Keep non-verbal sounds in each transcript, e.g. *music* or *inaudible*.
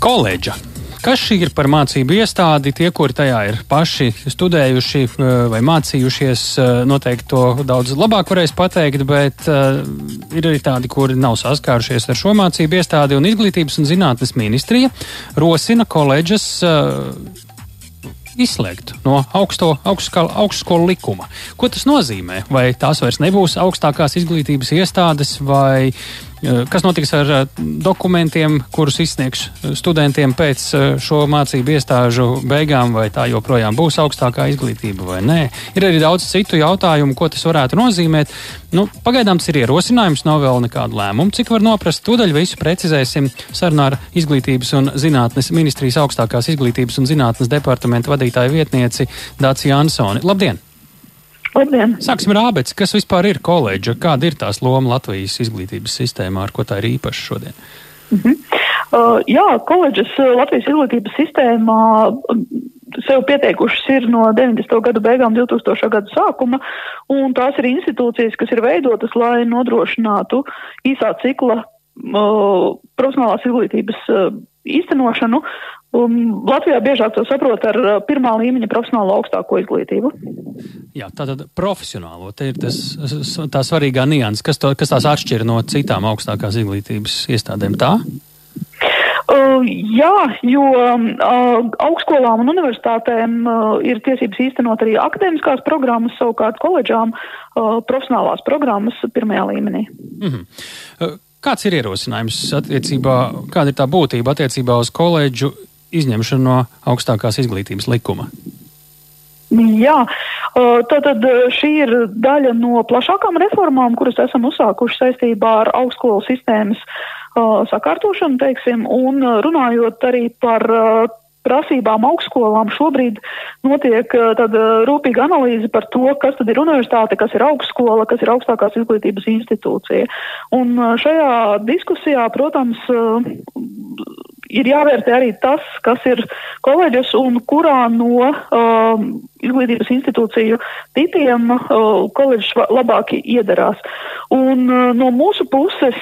Koledža. Kas šī ir par mācību iestādi? Tie, kuri tajā ir paši studējuši eh, vai mācījušies, eh, noteikti to daudz labāk varēs pateikt, bet uh, ir arī tādi, kuri nav saskārušies ar šo mācību iestādi. Un Izglītības un zinātnes ministrija rosina koledžas izslēgt no augsto, augstskolu likuma. Ko tas nozīmē? Vai tās vairs nebūs augstākās izglītības iestādes, vai Eh, kas notiks ar eh, dokumentiem, kurus izsniegs eh, studentiem pēc šo mācību iestāžu beigām, vai tā joprojām būs augstākā izglītība vai nē? Ir arī daudz citu jautājumu, ko tas varētu nozīmēt. Nu, pagaidām tas ir ierosinājums, nav vēl nekādu lēmumu. Cik var noprast, tūdaļ visu precizēsim sarunā ar Izglītības un zinātnes ministrijas augstākās izglītības un zinātnes departamenta vadītāju vietnieci Dāci Jansoni. Labdien! Labdien! Sāksim ar ābeci. Kas vispār ir koledža? Kāda ir tās loma Latvijas izglītības sistēmā, ar ko tā ir īpaša šodien? Mm -hmm. uh, jā, koledžas uh, Latvijas izglītības sistēmā um, sev pieteikušas ir no 90. gadu beigām, 2000. gadu sākuma, un tās ir institūcijas, kas ir veidotas, lai nodrošinātu īsā cikla uh, profesionālās izglītības uh, īstenošanu Un Latvijā biežāk to saprot ar pirmā līmeņa profesionālo augstāko izglītību. Jā, tātad profesionālo, te ir tas, tā svarīgā nianses, kas, to, kas tās atšķir no citām augstākās izglītības iestādēm tā? Uh, jā, jo uh, augstskolām un universitātēm uh, ir tiesības īstenot arī akadēmiskās programmas, savukārt koledžām profesionālās programmas pirmajā līmenī. Mm -hmm. Kāds ir ierosinājums attiecībā, kāda ir tā būtība attiecībā uz koledžu izņemšanu no augstākās izglītības likuma? Jā, tātad šī ir daļa no plašākām reformām, kuras esam uzsākuši saistībā ar augstskolu sistēmas sakārtošanu, teiksim, un runājot arī par prasībām augstskolām šobrīd notiek tāda rūpīga analīze par to, kas tad ir universitāte, kas ir augstskola, kas ir augstākās izglītības institūcija. Un šajā diskusijā, protams, ir jāvērtē arī tas, kas ir koledžas un kurā no um, izglītības institūciju tipiem koledžas labāk iedarās. Un no mūsu puses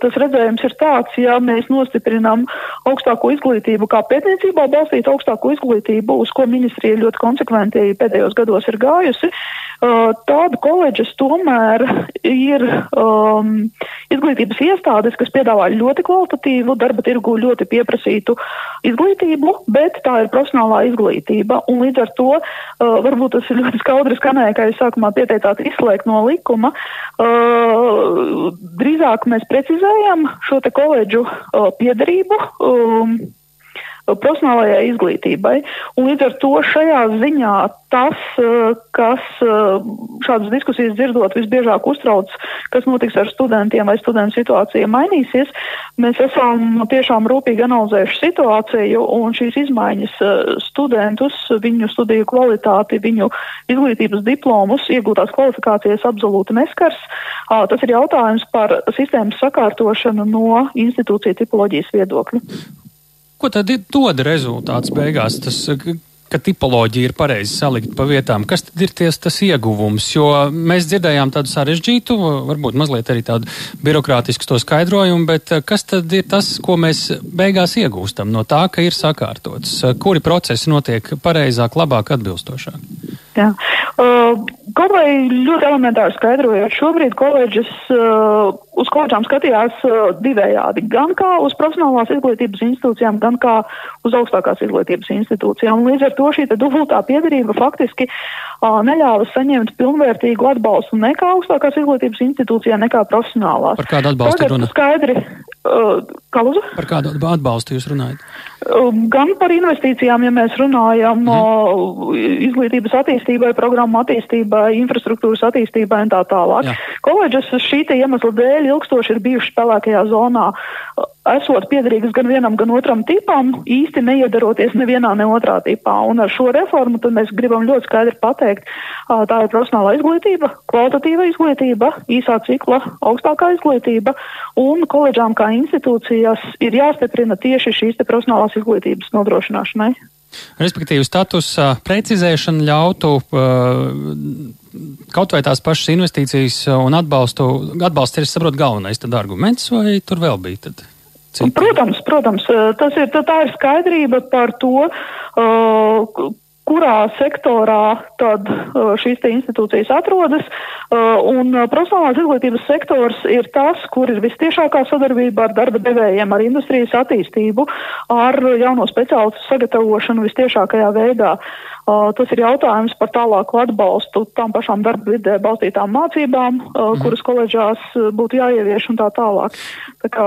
tas redzējums ir tāds, ja mēs nostiprinām augstāko izglītību kā pētniecībā balstīt augstāko izglītību, uz ko ministrija ļoti konsekventi pēdējos gados ir gājusi, tāda koledžas tomēr ir um, izglītības iestādes, kas piedāvā ļoti kvalitatīvu darba tirgu ļoti pieprasītu izglītību, bet tā ir profesionālā izglītība. Un līdz ar to uh, varbūt tas ir ļoti skaudri skanēja, kā jūs sākumā pieteicāt, izslēgt no likuma. Uh, drīzāk mēs precizējam šo te koledžu uh, piedarību. Um, profesionālajai izglītībai. Un līdz ar to šajā ziņā tas, eh, kas eh, šādas diskusijas dzirdot visbiežāk uztrauc, kas notiks ar studentiem vai studentu situācija mainīsies, mēs esam tiešām rūpīgi analizējuši situāciju un šīs izmaiņas eh, studentus, viņu studiju kvalitāti, viņu izglītības diplomus, iegūtās kvalifikācijas absolūti neskars. Tas ir jautājums par sistēmas sakārtošanu no institūcija tipoloģijas viedokļa. Ko tad dod rezultāts beigās? Tas, ka tipoloģija ir pareizi salikta pa vietām. Kas tad ir ties, tas ieguvums? Jo mēs dzirdējām tādu sarežģītu, varbūt mazliet arī tādu birokrātisku to skaidrojumu, bet eh, kas tad ir tas, ko mēs beigās iegūstam no tā, ka ir sakārtots? Kuri procesi notiek pareizāk, labāk, atbilstošāk? Jā. Uh, kaut vai ļoti elementāri skaidrojot, šobrīd koledžas uh, uz koledžām skatījās uh, divējādi. Gan kā uz profesionālās izglītības institūcijām, gan kā uz augstākās izglītības institūcijām. Līdz ar to šī dubultā piedarība faktiski uh, neļāva saņemt pilnvērtīgu atbalstu nekā augstākās izglītības institūcijā, nekā profesionālās. Par kādu atbalstu Tagad runa? Skaidri, uh, Kaluza? Par kādu atbalstu jūs runājat? Um, gan par investīcijām, ja mēs runājam mm. izglītības attīstībai, programmu attīstībai, infrastruktūras attīstībai un tā tālāk. Jā. Koledžas šī iemesla dēļ ilgstoši ir bijušas pelēkajā zonā esot piederīgas gan vienam, gan otram tipam, īsti neiedaroties nevienā, ne otrā tipā. Un ar šo reformu mēs gribam ļoti skaidri pateikt, tā ir profesionāla izglītība, kvalitatīva izglītība, īsā cikla augstākā izglītība, un koledžām kā institūcijas ir jāstiprina tieši šīs profesionālās izglītības nodrošināšanai. Respektīvi, statusa precizēšana ļautu kaut vai tās pašas investīcijas un atbalstu. Atbalsts ir, saprot, galvenais arguments, vai tur vēl bija? Tad? Citi? Protams, protams, tas ir, tā ir skaidrība par to, uh, kurā sektorā tad šīs institūcijas atrodas. Un profesionālās izglītības sektors ir tas, kur ir vistiešākā sadarbība ar darba devējiem, ar industrijas attīstību, ar jauno speciālistu sagatavošanu vistiešākajā veidā. Tas ir jautājums par tālāku atbalstu tām pašām darba vidē balstītām mācībām, mm. kuras koledžās būtu jāievieš un tā tālāk. Tā kā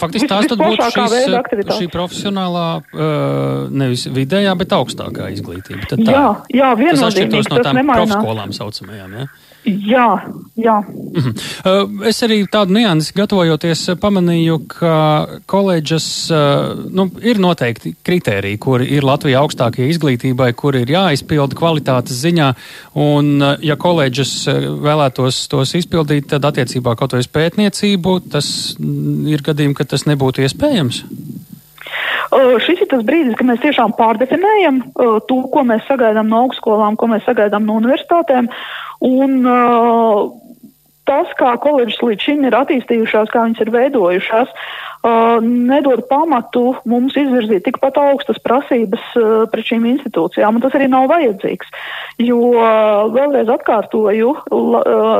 Faktiski tās tad būtu šīs, šī profesionālā, nevis vidējā, bet augstākā izglītība. Tad tā, jā, jā, viennozīmīgi. Tas no tām profskolām saucamajām, jā? Ja? Jā, jā. Mm -hmm. Es arī tādu niansi gatavojoties pamanīju, ka koledžas, nu, ir noteikti kritēriji, kuri ir Latvijā augstākie izglītībai, kuri ir jāizpilda kvalitātes ziņā, un ja koledžas vēlētos tos izpildīt, tad attiecībā kaut vai uz pētniecību, tas ir gadījumi, ka tas nebūtu iespējams. Uh, šis ir tas brīdis, kad mēs tiešām pārdefinējam uh, to, ko mēs sagaidām no augstskolām, ko mēs sagaidām no universitātēm. Un, uh, tas, kā koledžas līdz šim ir attīstījušās, kā viņas ir veidojušās, nedod pamatu mums izvirzīt tikpat augstas prasības pret šīm institūcijām, un tas arī nav vajadzīgs. Jo, vēlreiz atkārtoju,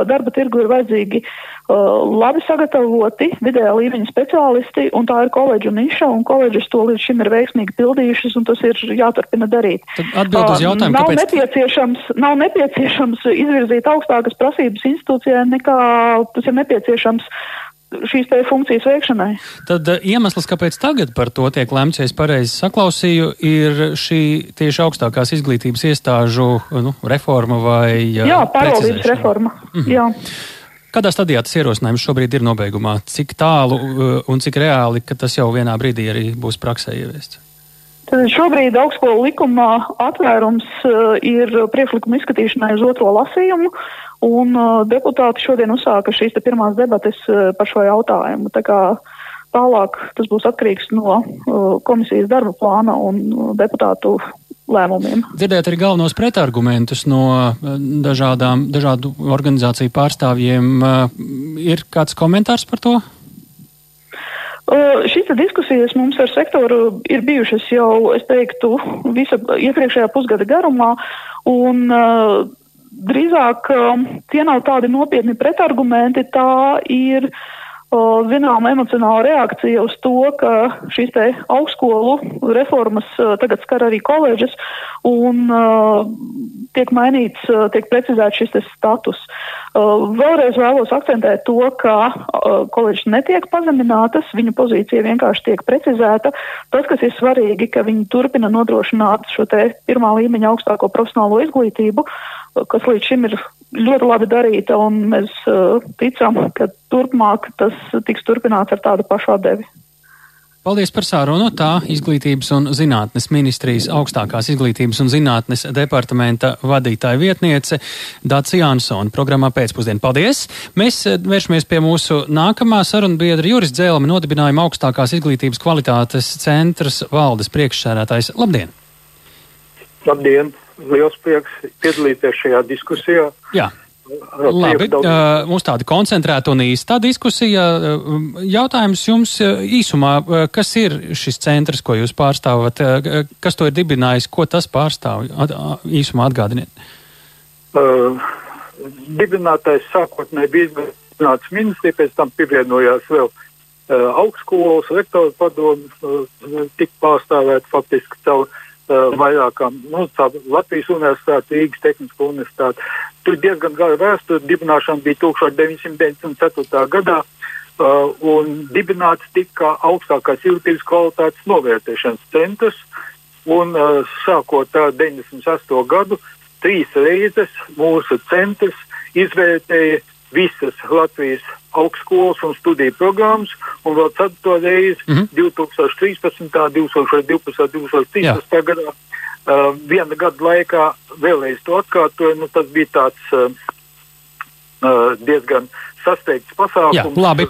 darba tirgu ir vajadzīgi labi sagatavoti vidējā līmeņa speciālisti, un tā ir koledža niša, un koledžas to līdz šim ir veiksmīgi pildījušas, un tas ir jāturpina darīt. Atbild uz jautājumu, nav kāpēc... nepieciešams, nav nepieciešams izvirzīt augstākas prasības institūcijai, nekā tas ir nepieciešams šīs funkcijas veikšanai. Tad uh, iemesls, kāpēc tagad par to tiek lemts, ja es pareizi saklausīju, ir šī tieši augstākās izglītības iestāžu nu, reforma vai uh, Jā, pārvaldības reforma. -hmm. Jā. Kādā stadijā tas ierosinājums šobrīd ir nobeigumā? Cik tālu un cik reāli, ka tas jau vienā brīdī arī būs praksē ieviests? Tad šobrīd augstskolu likumā atvērums uh, ir priekšlikuma izskatīšanai uz otro lasījumu. Un uh, deputāti šodien uzsāka šīs pirmās debates uh, par šo jautājumu. Tā kā tālāk tas būs atkarīgs no komisijas darba plāna un deputātu lēmumiem. Dzirdēt arī galvenos pretargumentus no dažādām, dažādu organizāciju pārstāvjiem. Ir kāds komentārs par to? Uh, šīs diskusijas mums ar sektoru ir bijušas jau, es teiktu, visa iepriekšējā pusgada garumā. Un, uh, drīzāk um, tie nav tādi nopietni pretargumenti, tā ir uh, zināma emocionāla reakcija uz to, ka šīs augstskolu reformas tagad skar arī koledžas un tiek mainīts, tiek precizēts šis status. Vēlreiz vēlos akcentēt to, ka koledžas netiek pazeminātas, viņu pozīcija vienkārši tiek precizēta. Tas, kas ir svarīgi, ka viņi turpina nodrošināt šo pirmā līmeņa augstāko profesionālo izglītību, kas līdz šim ir ļoti labi darīta, un mēs uh, ticam, ka turpmāk tas tiks turpināts ar tādu pašu atdevi. Paldies par sārunu. Tā Izglītības un zinātnes ministrijas augstākās izglītības un zinātnes departamenta vadītāja vietniece Dācis Jansona programmā pēcpusdienā. Paldies! Mēs uh, vēršamies pie mūsu nākamā sarunbiedra Juris Dzēlama nodibinājuma augstākās izglītības kvalitātes centras valdes priekšsēdētājs. Labdien! Labdien! Liels prieks piedalīties šajā diskusijā. Jā. Labi, mums tāda koncentrēta un īsta diskusija. Jautājums jums īsumā, kas ir šis centrs, ko jūs pārstāvat, kas to ir dibinājis, ko tas pārstāv? At, īsumā atgādiniet. Uh, dibinātais sākotnēji bija izglītināts ministrija, pēc tam pievienojās vēl uh, augstskolas, rektoru padomu, uh, tik pārstāvēt faktiski caur uh, vairākām, nu, Latvijas universitāte, Rīgas Tehnisko universitāte. Tur diezgan gara vēsture, dibināšana bija 1994. gadā. Uh, un dibināts tika augstākās izglītības kvalitātes novērtēšanas centrs. Un, uh, sākot ar 98. gadu, trīs reizes mūsu centrs izvērtēja visas Latvijas augstskolas un studiju programmas, un vēl ceturto reizi mm -hmm. 2013., 2012., 2013. gadā. Uh, viena gada laikā vēlreiz to atkārtoju, nu, tas bija tāds uh, uh, diezgan sasteigts pasākums. Jā, labi.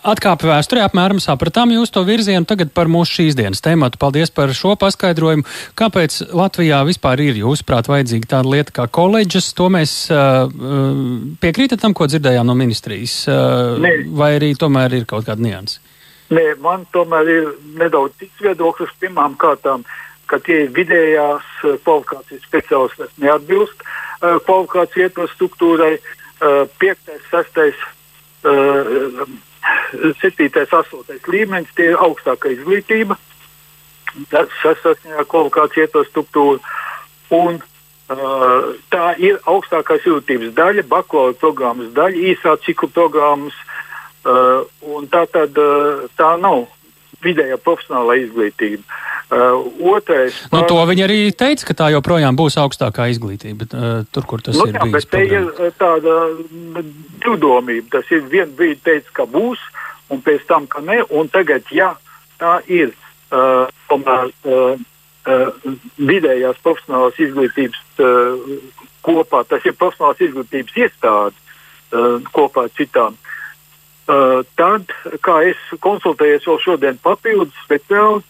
Atkāpi vēsturē, apmēram sapratām jūs to virzienu. Tagad par mūsu šīs dienas tēmatu. Paldies par šo paskaidrojumu. Kāpēc Latvijā vispār ir, jūsuprāt, vajadzīga tāda lieta kā koledžas? To mēs uh, piekrītat tam, ko dzirdējām no ministrijas, uh, Nē. vai arī tomēr ir kaut kāda nianses? Nē, man tomēr ir nedaudz cits viedoklis. Pirmām kārtām, ka tie vidējās kvalifikācijas speciālisti neatbilst uh, kvalifikāciju ietvaru struktūrai. Uh, piektais, sestais, uh, septītais, astotais līmenis tie ir augstākā izglītība. Tas sasniedz kvalifikāciju ietvaru struktūru. Un, uh, tā ir augstākās izglītības daļa, bakalaura programmas daļa, īsā ciklu programmas. Uh, tā tad uh, tā nav vidējā profesionālā izglītība. Uh, otrais. Nu, to viņi arī teica, ka tā joprojām būs augstākā izglītība. Uh, tur, kur tas nu, ir. Jā, bet te ir tāda divdomība. Tas ir viens brīdi teica, ka būs, un pēc tam, ka ne. Un tagad, ja tā ir uh, tomēr. Uh, uh, vidējās profesionālās izglītības uh, kopā, tas ir profesionālās izglītības iestāde uh, kopā ar citām. Uh, tad, kā es konsultējos vēl šodien papildus speciāli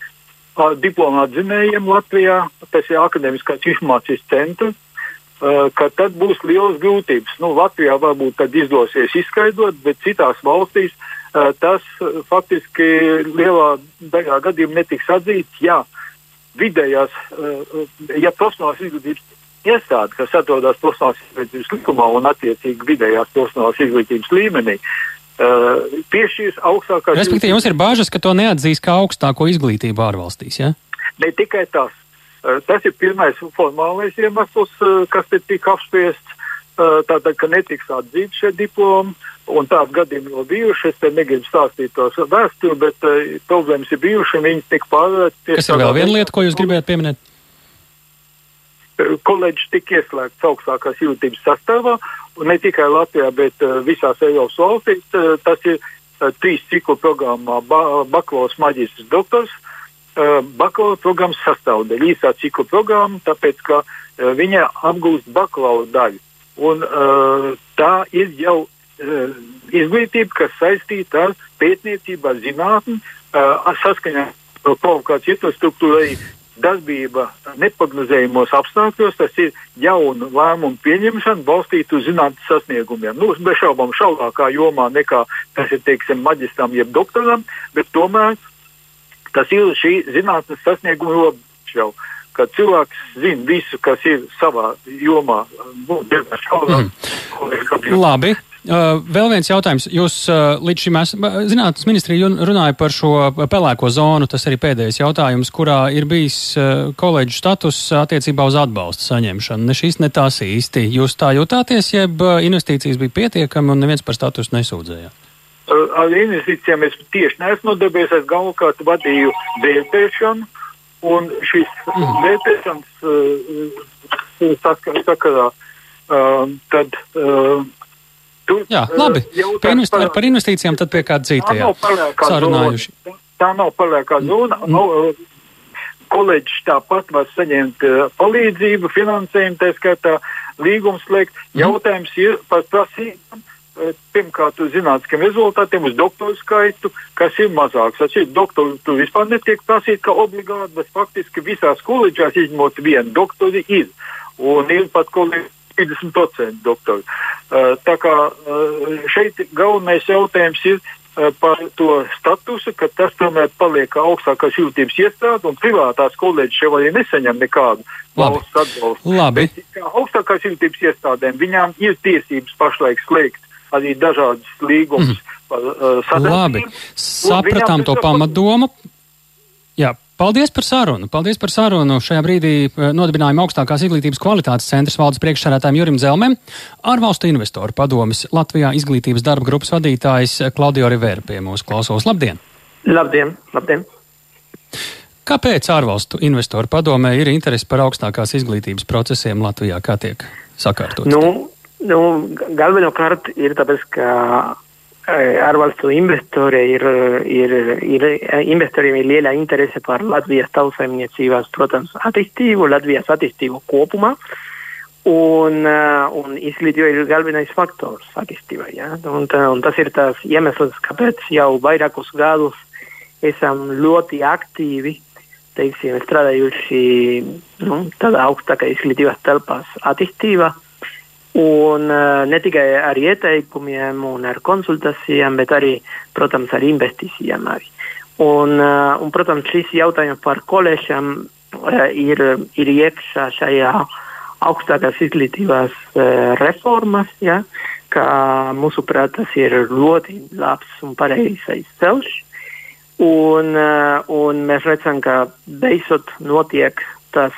diplomāta zinējiem Latvijā, tas ir akadēmiskās informācijas centrs, ka tad būs lielas grūtības. Nu, Latvijā varbūt tad izdosies izskaidrot, bet citās valstīs tas faktiski lielā daļā gadījumā netiks atzīts. Jā, vidējās, ja profesionālās izglītības iestāde, kas atrodas profesionālās izglītības likumā un attiecīgi vidējās profesionālās izglītības līmenī, Uh, piešķirs augstākās. Respektīvi, jums ir bāžas, ka to neatzīs kā augstāko izglītību ārvalstīs, ja? Ne tikai tas. Uh, tas ir pirmais formālais iemesls, uh, kas te tika apspriests. Tātad, ka netiks atzīti šie diplomi, un tādi gadījumi jau bijuši. Es te negribu stāstīt tos vēsturi, bet problēmas ir bijušas, un viņas tika pārvērtītas. Kas ir vēl viena lieta, ko jūs gribējāt pieminēt? Koledžs tika ieslēgts augstākās jūtības sastāvā, un ne tikai Latvijā, bet uh, visās Eiropas valstīs. Uh, tas ir trīs ciklu programmā ba bakalaura, maģistrs, doktors. Bakalaura programmas sastāvdaļa, īsā ciklu programma, tāpēc, ka viņa apgūst bakalaura daļu. Un, tā ir jau izglītība, kas saistīta ar pētniecību, ar zinātni, saskaņā ar kvalifikāciju infrastruktūru arī darbība neparedzējumos apstākļos, tas ir jaunu lēmumu pieņemšana balstīta uz zinātnes sasniegumiem. Nu, bez šaubām šaurākā jomā nekā tas ir, teiksim, maģistram jeb doktoram, bet tomēr tas ir šī zinātnes sasnieguma robeža. Kad cilvēks zina visu, kas ir savā jomā, nu. Mm. Labi. Uh, vēl viens jautājums. Jūs uh, līdz šim esat, zinātnes ministrija runāja par šo pelēko zonu, tas arī pēdējais jautājums, kurā ir bijis uh, koledžu status attiecībā uz atbalstu saņemšanu. Ne šīs, ne tās īsti. Jūs tā jūtāties, jeb uh, investīcijas bija pietiekami un neviens par statusu nesūdzējāt? Uh, ar investīcijām es tieši neesmu nodarbojies, es galvenokārt vadīju vērtēšanu, un šīs mm. vērtēšanas uh, sakarā uh, tad. Uh, Tur, Jā, labi. Par, investi par investīcijām tad pie kāda cita sarunājuši. Tā nav paliekā zona. Mm. No, koledžs tāpat var saņemt uh, palīdzību, finansējumu, tā skaitā līgumus slēgt. Mm. Jautājums ir par prasībām. Pirmkārt, uz zinātniskiem rezultātiem, uz doktoru skaitu, kas ir mazāks. Tas ir doktori, tur vispār netiek prasīt, ka obligāti, bet faktiski visās koledžās izņemot vienu doktori ir. Un ir pat koledži 50% doktori. Uh, tā kā uh, šeit galvenais jautājums ir uh, par to statusu, ka tas tomēr paliek augstākās jūtības iestāde un privātās koledžas jau arī nesaņem nekādu valsts atbalstu. Labi. Bet, augstākās jūtības iestādēm viņām ir tiesības pašlaik slēgt arī dažādas līgumus mm. par uh, sadarbību. Labi, sapratām to pamatdomu. Jā, Paldies par sarunu. Paldies par sarunu. Šajā brīdī eh, nodibinājuma augstākās izglītības kvalitātes centrs valdes priekšsēdētājiem Jurim Zelmem, ārvalstu investoru padomis Latvijā izglītības darba grupas vadītājs Klaudio Rivera pie mūsu klausos. Labdien! Labdien! Labdien. Kāpēc ārvalstu investoru padomē ir interesi par augstākās izglītības procesiem Latvijā? Kā tiek sakārtots? Nu, nu, galvenokārt ir tāpēc, ka ārvalstu investori ir, ir, ir, investoriem ir liela interese par Latvijas tautsaimniecības, protams, attīstību, Latvijas attīstību kopumā. Un, un izglītība ir galvenais faktors attīstībai. Ja? Un, un tas ir tas iemesls, kāpēc jau vairākus gadus esam ļoti aktīvi teiksim, strādājuši nu, tādā augstākā izglītības telpās attīstībā. Un ne tikai ar ieteikumiem un ar konsultācijām, bet arī, protams, ar investīcijām. Arī. Un, un, protams, šis jautājums par koledžām ir, ir iekšā šajā augstākās izglītības reformas, ja, ka mūsuprāt tas ir ļoti labs un pareizais ceļš. Un, un mēs redzam, ka beidzot notiek tas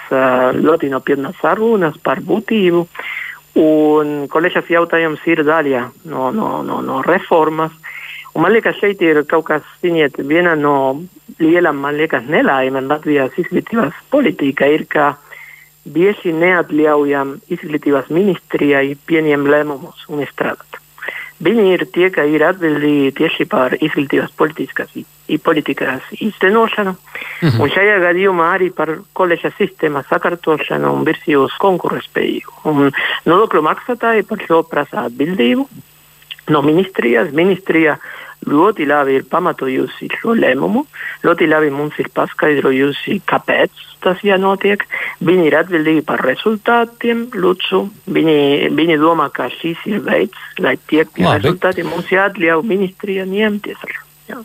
ļoti nopietnas sarunas par būtību. Un kolēģis jautājums ir daļa no, no, no, no reformas. Un man liekas, šeit ir kaut kas, ziniet, viena no lielām, man liekas, nelaimēm Latvijas izglītības politikā ir, ka bieži neatļaujam izglītības ministrijai pieņemt lēmumus un strādāt. Viņi ir tie, kas ir atbildīgi tieši par izglītības politikas, politikas īstenošanu, mm -hmm. un šajā gadījumā arī par koledža sistēmas sakārtošanu un virsību uz konkurētspēju. Nodokļu maksātāji par šo prasa atbildību no ministrijas. Ministrija ļoti labi ir pamatojusi šo lēmumu, ļoti labi mums ir paskaidrojusi, kāpēc tas jānotiek. Viņi ir atbildīgi par rezultātiem, lūdzu. Viņi, viņi domā, ka šis ir veids, lai tiek pie rezultātiem. Mums jāatļauj ministrija ņemties ar. Jā.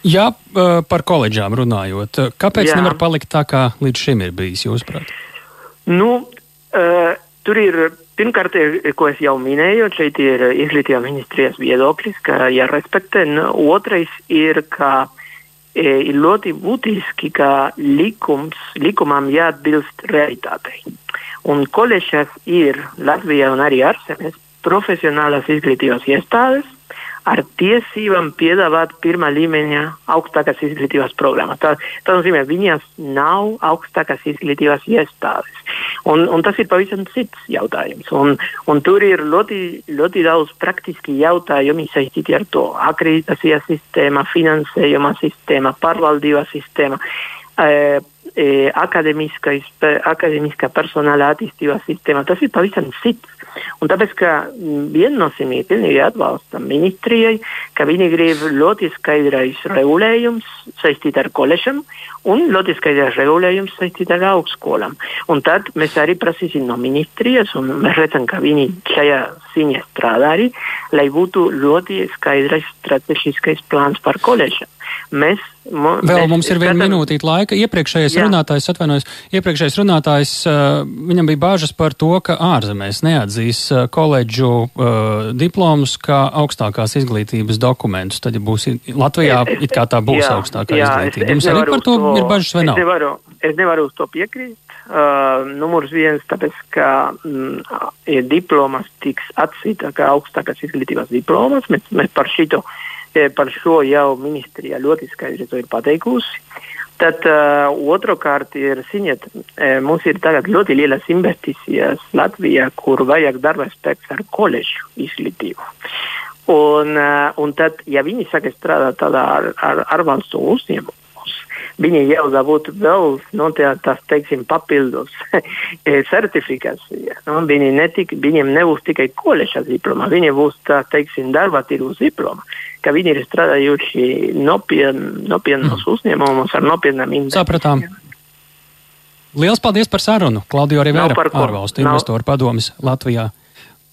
Jā, par koledžām runājot, kāpēc Jā. nevar palikt tā, kā līdz šim ir bijis, jūsuprāt? Nu, uh, tur ir Pirmkārt, ko es jau minēju, šeit ir izglītības ministrijas viedoklis, ka jārespektē. Otrais ir, ka e, ir ļoti būtiski, ka likums, likumam jāatbilst realitātei. Un koledžas ir Latvijā un arī ārzemēs profesionālās izglītības iestādes, ar tiesībām piedāvāt pirmā līmeņa augstākās izglītības programmas. Tā nozīmē, viņas nav augstākās izglītības iestādes. Un, un tas ir pavisam cits jautājums. Un, un tur ir ļoti, ļoti daudz praktiski jautājumi saistīti ar to. Akreditācijas sistēma, finansējuma sistēma, pārvaldības sistēma. E, e, akadēmiskā personāla attīstības sistēma. Tas ir pavisam cits. Un tāpēc, ka viennozīmīgi pilnīgi atbalstam ministrijai, ka viņi grib ļoti skaidrais regulējums saistīt ar koledžam un ļoti skaidrais regulējums saistīt ar augstskolām. Un tad mēs arī prasīsim no ministrijas, un mēs redzam, ka viņi šajā ziņā strādā arī, lai būtu ļoti skaidrais strateģiskais plāns par koledžam. Mēs, mo, Vēl mēs, mums ir viena minūtīta laika. Iepriekšējais jā. runātājs, atvainojos, iepriekšējais runātājs, uh, viņam bija bāžas par to, ka ārzemēs neatzīs uh, koledžu uh, diplomus kā augstākās izglītības dokumentus. Tad, ja būs Latvijā, es, it kā tā būs jā, augstākā jā, izglītība. Jums arī par to, to ir bažas vai nav? Nevaru, es nevaru uz to piekrīt. Uh, numurs viens, tāpēc, ka mm, ja diplomas tiks atzīta kā augstākās izglītības diplomas, mēs, mēs par šito uh, par šo jau ministrija ļoti skaidri to ir pateikusi. Tad uh, otrkārt ir, ziniet, mums ir tagad ļoti lielas investīcijas Latvijā, kur vajag darba spēks ar koledžu izglītību. Un, uh, un tad, ja viņi saka strādāt tādā ar, ar ārvalstu uzņēmumu, viņi jau dabūt vēl nu, tā, tas, teiksim, papildus *laughs* certifikācija. Nu, viņi netik, viņiem nebūs tikai koledžas diploma, viņi būs, tā, teiksim, darba tirgus diploma, ka viņi ir strādājuši nopien, nopietnos mm. uzņēmumus ar nopietnām investīcijām. Sapratām. Liels paldies par sarunu, Klaudio Rivera, ārvalstu investoru padomis Latvijā.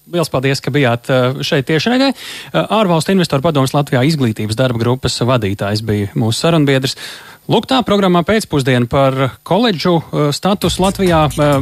Liels paldies, ka bijāt uh, šeit tiešraidē. Uh, ārvalstu investoru padomus Latvijā izglītības darba grupas vadītājs bija mūsu sarunbiedrs. Lūk, tā programmā pēcpusdiena par koledžu uh, statusu Latvijā.